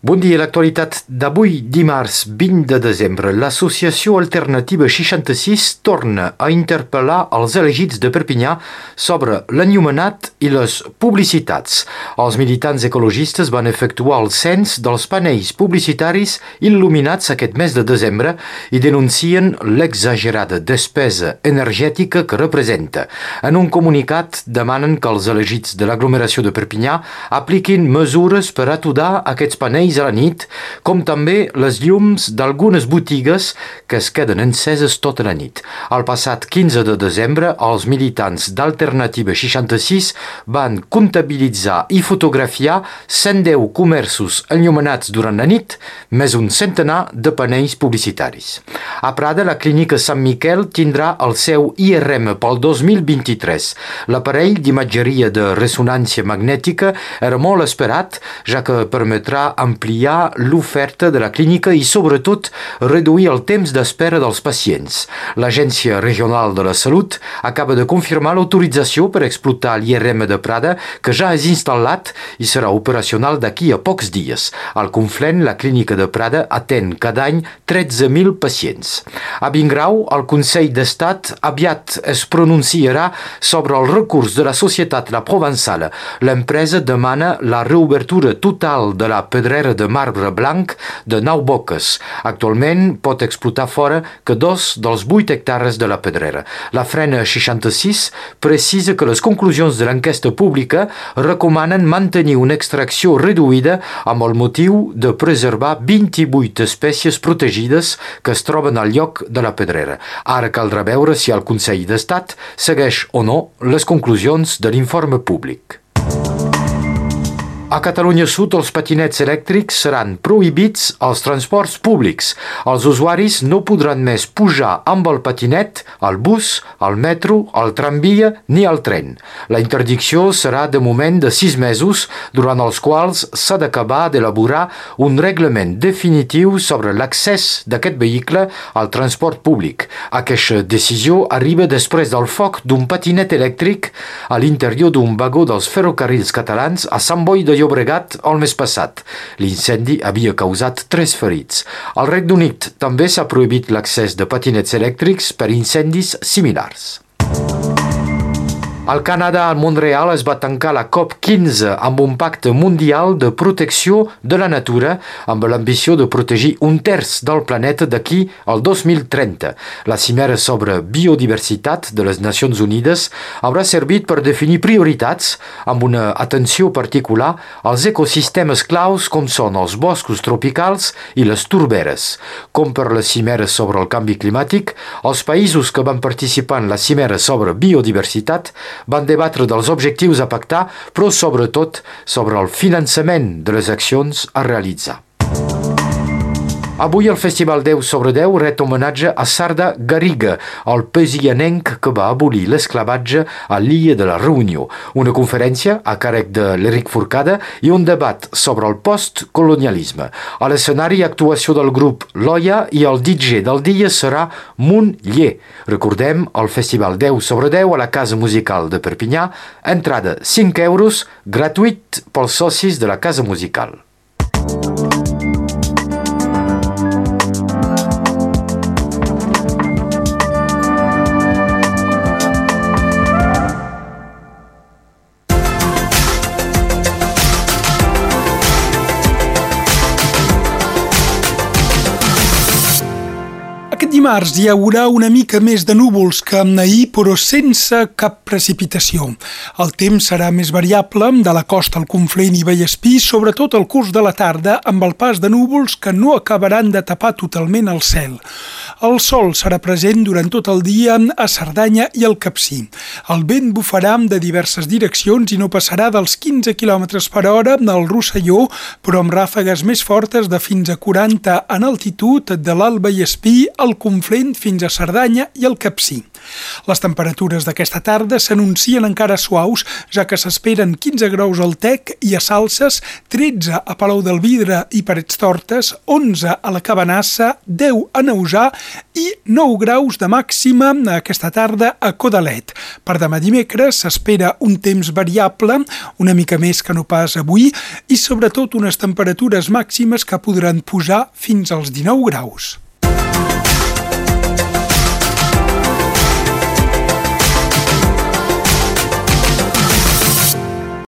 Bon dia, l'actualitat d'avui, dimarts 20 de desembre. L'Associació Alternativa 66 torna a interpel·lar els elegits de Perpinyà sobre l'enllumenat i les publicitats. Els militants ecologistes van efectuar el cens dels panells publicitaris il·luminats aquest mes de desembre i denuncien l'exagerada despesa energètica que representa. En un comunicat demanen que els elegits de l'aglomeració de Perpinyà apliquin mesures per aturar aquests panells a la nit, com també les llums d'algunes botigues que es queden enceses tota la nit. Al passat 15 de desembre, els militants d'Alternativa 66 van comptabilitzar i fotografiar 110 comerços enllumenats durant la nit, més un centenar de panells publicitaris. A Prada, la clínica Sant Miquel tindrà el seu IRM pel 2023. L'aparell d'imatgeria de ressonància magnètica era molt esperat, ja que permetrà ampliar ampliar l'oferta de la clínica i sobretot reduir el temps d'espera dels pacients. L'Agència Regional de la Salut acaba de confirmar l'autorització per explotar l'IRM de Prada que ja és instal·lat i serà operacional d'aquí a pocs dies. Al Conflent, la clínica de Prada atén cada any 13.000 pacients. A Vingrau, el Consell d'Estat aviat es pronunciarà sobre el recurs de la societat La Provençala. L'empresa demana la reobertura total de la pedrera de marbre blanc de nou boques. Actualment pot explotar fora que dos dels 8 hectares de la pedrera. La Frena 66 precisa que les conclusions de l'enquesta pública recomanen mantenir una extracció reduïda amb el motiu de preservar 28 espècies protegides que es troben al lloc de la pedrera. Ara caldrà veure si el Consell d'Estat segueix o no les conclusions de l'informe públic. A Catalunya Sud, els patinets elèctrics seran prohibits als transports públics. Els usuaris no podran més pujar amb el patinet al bus, al metro, al tramvia ni al tren. La interdicció serà de moment de sis mesos, durant els quals s'ha d'acabar d'elaborar un reglament definitiu sobre l'accés d'aquest vehicle al transport públic. Aquesta decisió arriba després del foc d'un patinet elèctric a l'interior d'un vagó dels ferrocarrils catalans a Sant Boi de Llobregat el mes passat. L'incendi havia causat tres ferits. Al Regne Unit també s'ha prohibit l'accés de patinets elèctrics per incendis similars. Al Canadà, a Montreal, es va tancar la COP15 amb un pacte mundial de protecció de la natura amb l'ambició de protegir un terç del planeta d'aquí al 2030. La cimera sobre biodiversitat de les Nacions Unides haurà servit per definir prioritats amb una atenció particular als ecosistemes claus com són els boscos tropicals i les turberes. Com per la cimera sobre el canvi climàtic, els països que van participar en la cimera sobre biodiversitat van debatre dels objectius a pactar, però sobretot sobre el finançament de les accions a realitzar. Avui el Festival 10 sobre 10 ret homenatge a Sarda Garriga, el pesianenc que va abolir l'esclavatge a l'illa de la Reunió. Una conferència a càrrec de l'Eric Forcada i un debat sobre el postcolonialisme. A l'escenari, actuació del grup Loia i el DJ del dia serà Mun Lle. Recordem el Festival 10 sobre 10 a la Casa Musical de Perpinyà, entrada 5 euros, gratuït pels socis de la Casa Musical. Dimarts hi haurà una mica més de núvols que amb ahir, però sense cap precipitació. El temps serà més variable de la costa al Conflent i Vallespí, sobretot al curs de la tarda, amb el pas de núvols que no acabaran de tapar totalment el cel. El sol serà present durant tot el dia a Cerdanya i al Capcí. El vent bufarà de diverses direccions i no passarà dels 15 km per hora al Rosselló, però amb ràfegues més fortes de fins a 40 en altitud de l'Alba i Espí al el Conflent fins a Cerdanya i el Capcí. Les temperatures d'aquesta tarda s'anuncien encara suaus, ja que s'esperen 15 graus al Tec i a Salses, 13 a Palau del Vidre i Parets Tortes, 11 a la Cabanassa, 10 a Neusà i 9 graus de màxima aquesta tarda a Codalet. Per demà dimecres s'espera un temps variable, una mica més que no pas avui, i sobretot unes temperatures màximes que podran posar fins als 19 graus.